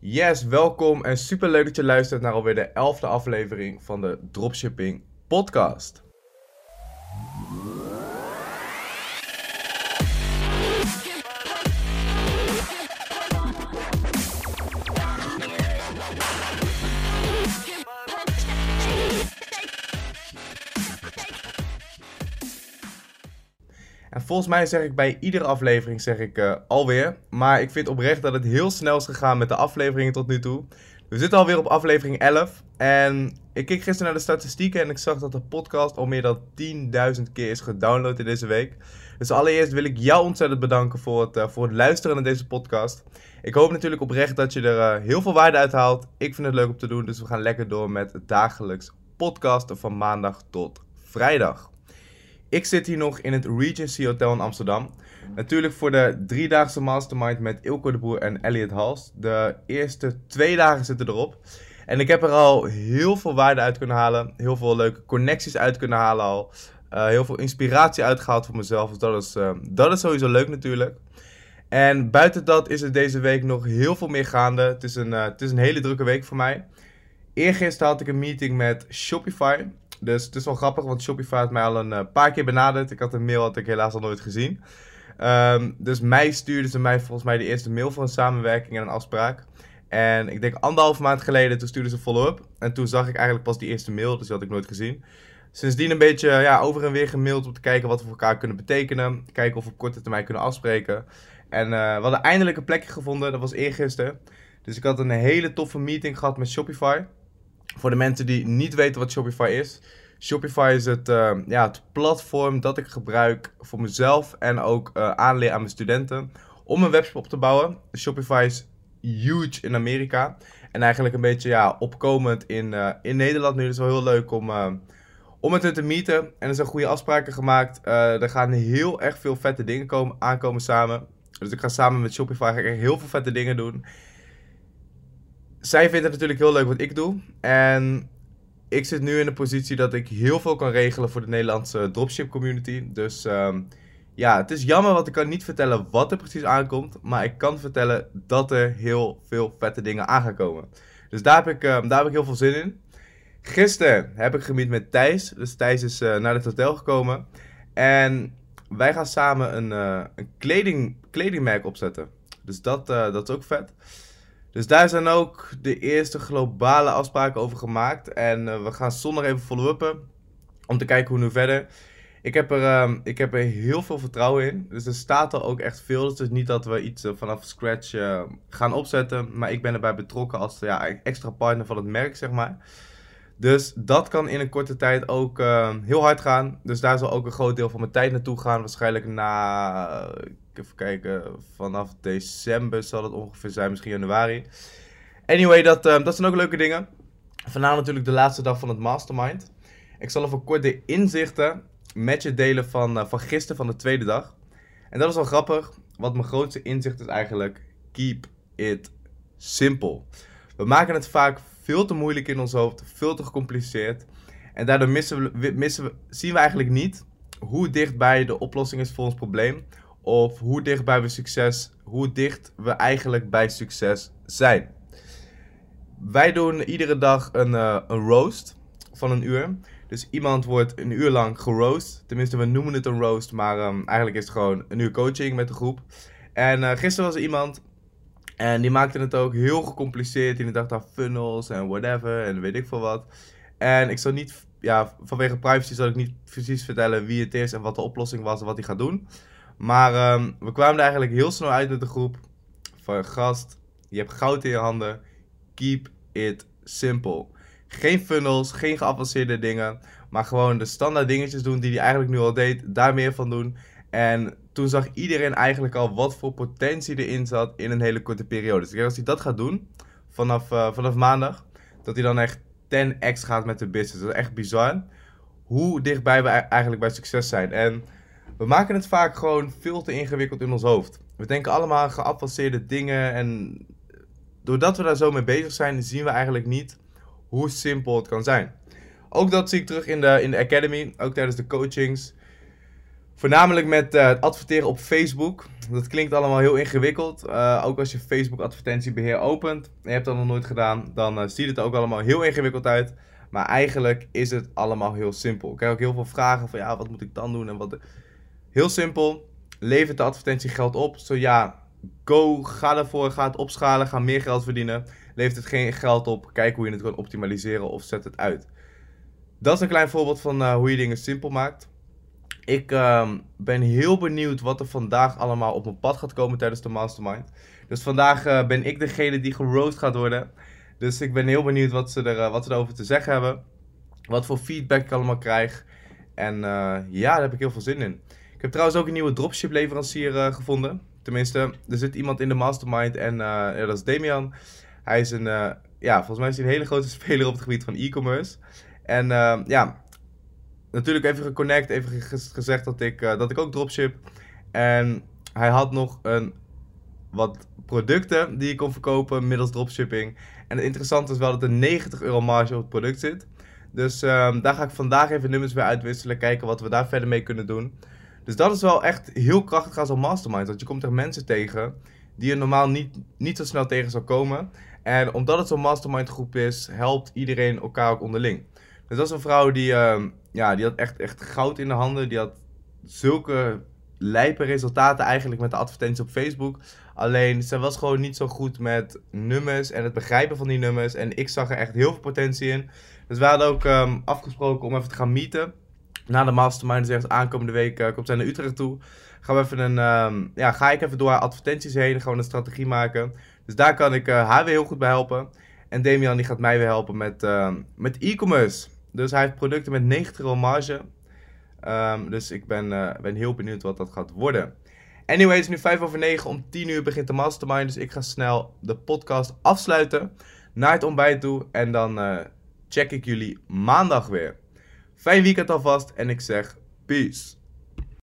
Yes, welkom en super leuk dat je luistert naar alweer de elfde aflevering van de Dropshipping Podcast. Volgens mij zeg ik bij iedere aflevering zeg ik uh, alweer. Maar ik vind oprecht dat het heel snel is gegaan met de afleveringen tot nu toe. We zitten alweer op aflevering 11. En ik keek gisteren naar de statistieken en ik zag dat de podcast al meer dan 10.000 keer is gedownload in deze week. Dus allereerst wil ik jou ontzettend bedanken voor het, uh, voor het luisteren naar deze podcast. Ik hoop natuurlijk oprecht dat je er uh, heel veel waarde uit haalt. Ik vind het leuk om te doen, dus we gaan lekker door met dagelijks podcasten van maandag tot vrijdag. Ik zit hier nog in het Regency Hotel in Amsterdam. Natuurlijk voor de driedaagse mastermind met Ilko de Boer en Elliot Hals. De eerste twee dagen zitten erop. En ik heb er al heel veel waarde uit kunnen halen. Heel veel leuke connecties uit kunnen halen al. Uh, heel veel inspiratie uitgehaald voor mezelf. Dus dat is, uh, dat is sowieso leuk natuurlijk. En buiten dat is er deze week nog heel veel meer gaande. Het is een, uh, het is een hele drukke week voor mij. Eergisteren had ik een meeting met Shopify. Dus het is wel grappig, want Shopify had mij al een uh, paar keer benaderd. Ik had een mail, had ik helaas al nooit gezien. Um, dus mij stuurden ze mij volgens mij de eerste mail voor een samenwerking en een afspraak. En ik denk anderhalf maand geleden, toen stuurden ze follow-up. En toen zag ik eigenlijk pas die eerste mail, dus die had ik nooit gezien. Sindsdien een beetje ja, over en weer gemaild om te kijken wat we voor elkaar kunnen betekenen. Kijken of we op korte termijn kunnen afspreken. En uh, we hadden eindelijk een plekje gevonden, dat was eergisteren. Dus ik had een hele toffe meeting gehad met Shopify. Voor de mensen die niet weten wat Shopify is. Shopify is het, uh, ja, het platform dat ik gebruik voor mezelf en ook uh, aanleer aan mijn studenten om een webshop op te bouwen. Shopify is huge in Amerika en eigenlijk een beetje ja, opkomend in, uh, in Nederland nu. Is wel heel leuk om, om met hen te meeten en er zijn goede afspraken gemaakt. er gaan heel erg veel vette dingen komen, aankomen samen. Dus ik ga samen met Shopify ik heel veel vette dingen doen zij vindt het natuurlijk heel leuk wat ik doe. En ik zit nu in de positie dat ik heel veel kan regelen voor de Nederlandse dropship community. Dus um, ja, het is jammer, want ik kan niet vertellen wat er precies aankomt. Maar ik kan vertellen dat er heel veel vette dingen aan komen. Dus daar heb ik, um, daar heb ik heel veel zin in. Gisteren heb ik gemiet met Thijs. Dus Thijs is uh, naar het hotel gekomen. En wij gaan samen een, uh, een kleding, kledingmerk opzetten. Dus dat, uh, dat is ook vet. Dus daar zijn ook de eerste globale afspraken over gemaakt. En uh, we gaan zondag even follow-uppen. Om te kijken hoe nu verder. Ik heb, er, uh, ik heb er heel veel vertrouwen in. Dus er staat er ook echt veel. Dus het is niet dat we iets uh, vanaf scratch gaan opzetten. Maar ik ben erbij betrokken als ja, extra partner van het merk, zeg maar. Dus dat kan in een korte tijd ook heel hard gaan. Dus daar zal ook een groot deel van mijn tijd naartoe gaan. Waarschijnlijk na even kijken, vanaf december zal het ongeveer zijn, misschien januari. Anyway, dat, uh, dat zijn ook leuke dingen. Vandaag natuurlijk de laatste dag van het mastermind. Ik zal even kort de inzichten met je delen van, uh, van gisteren, van de tweede dag. En dat is wel grappig, want mijn grootste inzicht is eigenlijk, keep it simple. We maken het vaak veel te moeilijk in ons hoofd, veel te gecompliceerd. En daardoor missen we, missen we, zien we eigenlijk niet hoe dichtbij de oplossing is voor ons probleem. Of hoe dichtbij we succes, hoe dicht we eigenlijk bij succes zijn. Wij doen iedere dag een, uh, een roast van een uur. Dus iemand wordt een uur lang geroost. Tenminste, we noemen het een roast, maar um, eigenlijk is het gewoon een uur coaching met de groep. En uh, gisteren was er iemand en die maakte het ook heel gecompliceerd. Die dacht aan funnels en whatever en weet ik veel wat. En ik zal niet, ja, vanwege privacy zal ik niet precies vertellen wie het is en wat de oplossing was en wat hij gaat doen. Maar um, we kwamen er eigenlijk heel snel uit met de groep. Van gast, je hebt goud in je handen. Keep it simple. Geen funnels, geen geavanceerde dingen. Maar gewoon de standaard dingetjes doen die hij eigenlijk nu al deed. Daar meer van doen. En toen zag iedereen eigenlijk al wat voor potentie erin zat in een hele korte periode. Dus als hij dat gaat doen, vanaf, uh, vanaf maandag, dat hij dan echt 10x gaat met de business. Dat is echt bizar. Hoe dichtbij we eigenlijk bij succes zijn. En we maken het vaak gewoon veel te ingewikkeld in ons hoofd. We denken allemaal geavanceerde dingen en doordat we daar zo mee bezig zijn, zien we eigenlijk niet hoe simpel het kan zijn. Ook dat zie ik terug in de, in de Academy, ook tijdens de coachings. Voornamelijk met uh, adverteren op Facebook. Dat klinkt allemaal heel ingewikkeld. Uh, ook als je Facebook advertentiebeheer opent en je hebt dat nog nooit gedaan, dan uh, ziet het er ook allemaal heel ingewikkeld uit. Maar eigenlijk is het allemaal heel simpel. Ik krijg ook heel veel vragen van ja, wat moet ik dan doen en wat. Heel simpel. Levert de advertentie geld op? Zo ja, go, ga ervoor, ga het opschalen, ga meer geld verdienen. Levert het geen geld op? Kijk hoe je het kan optimaliseren of zet het uit. Dat is een klein voorbeeld van hoe je dingen simpel maakt. Ik um, ben heel benieuwd wat er vandaag allemaal op mijn pad gaat komen tijdens de mastermind. Dus vandaag uh, ben ik degene die geroost gaat worden. Dus ik ben heel benieuwd wat ze, er, uh, wat ze erover te zeggen hebben. Wat voor feedback ik allemaal krijg. En ja, daar heb ik heel veel zin in. Ik heb trouwens ook een nieuwe dropship leverancier gevonden. Tenminste, er zit iemand in de mastermind en ja, dat is Damian. Hij is een, ja, volgens mij is hij een hele grote speler op het gebied van e-commerce. En ja, natuurlijk even geconnect, even gezegd dat ik, dat ik ook dropship. En hij had nog een, wat producten die ik kon verkopen middels dropshipping. En het interessante is wel dat er 90 euro marge op het product zit. Dus um, daar ga ik vandaag even nummers weer uitwisselen. Kijken wat we daar verder mee kunnen doen. Dus dat is wel echt heel krachtig als een mastermind. Want je komt er mensen tegen die je normaal niet, niet zo snel tegen zou komen. En omdat het zo'n mastermind groep is, helpt iedereen elkaar ook onderling. Dus dat is een vrouw die, uh, ja, die had echt, echt goud in de handen. Die had zulke lijpe resultaten eigenlijk met de advertenties op Facebook. Alleen, ze was gewoon niet zo goed met nummers en het begrijpen van die nummers. En ik zag er echt heel veel potentie in. Dus we hadden ook um, afgesproken om even te gaan meeten. Na de mastermind, dus echt aankomende week uh, komt zij naar Utrecht toe. Gaan even een, um, ja, ga ik even door haar advertenties heen, gewoon een strategie maken. Dus daar kan ik uh, haar weer heel goed bij helpen. En Damian die gaat mij weer helpen met, uh, met e-commerce. Dus hij heeft producten met 90 euro marge. Um, dus ik ben, uh, ben heel benieuwd wat dat gaat worden. Anyway, het is nu 5 over 9. Om 10 uur begint de mastermind. Dus ik ga snel de podcast afsluiten. Naar het ontbijt toe. En dan check ik jullie maandag weer. Fijn weekend alvast. En ik zeg peace.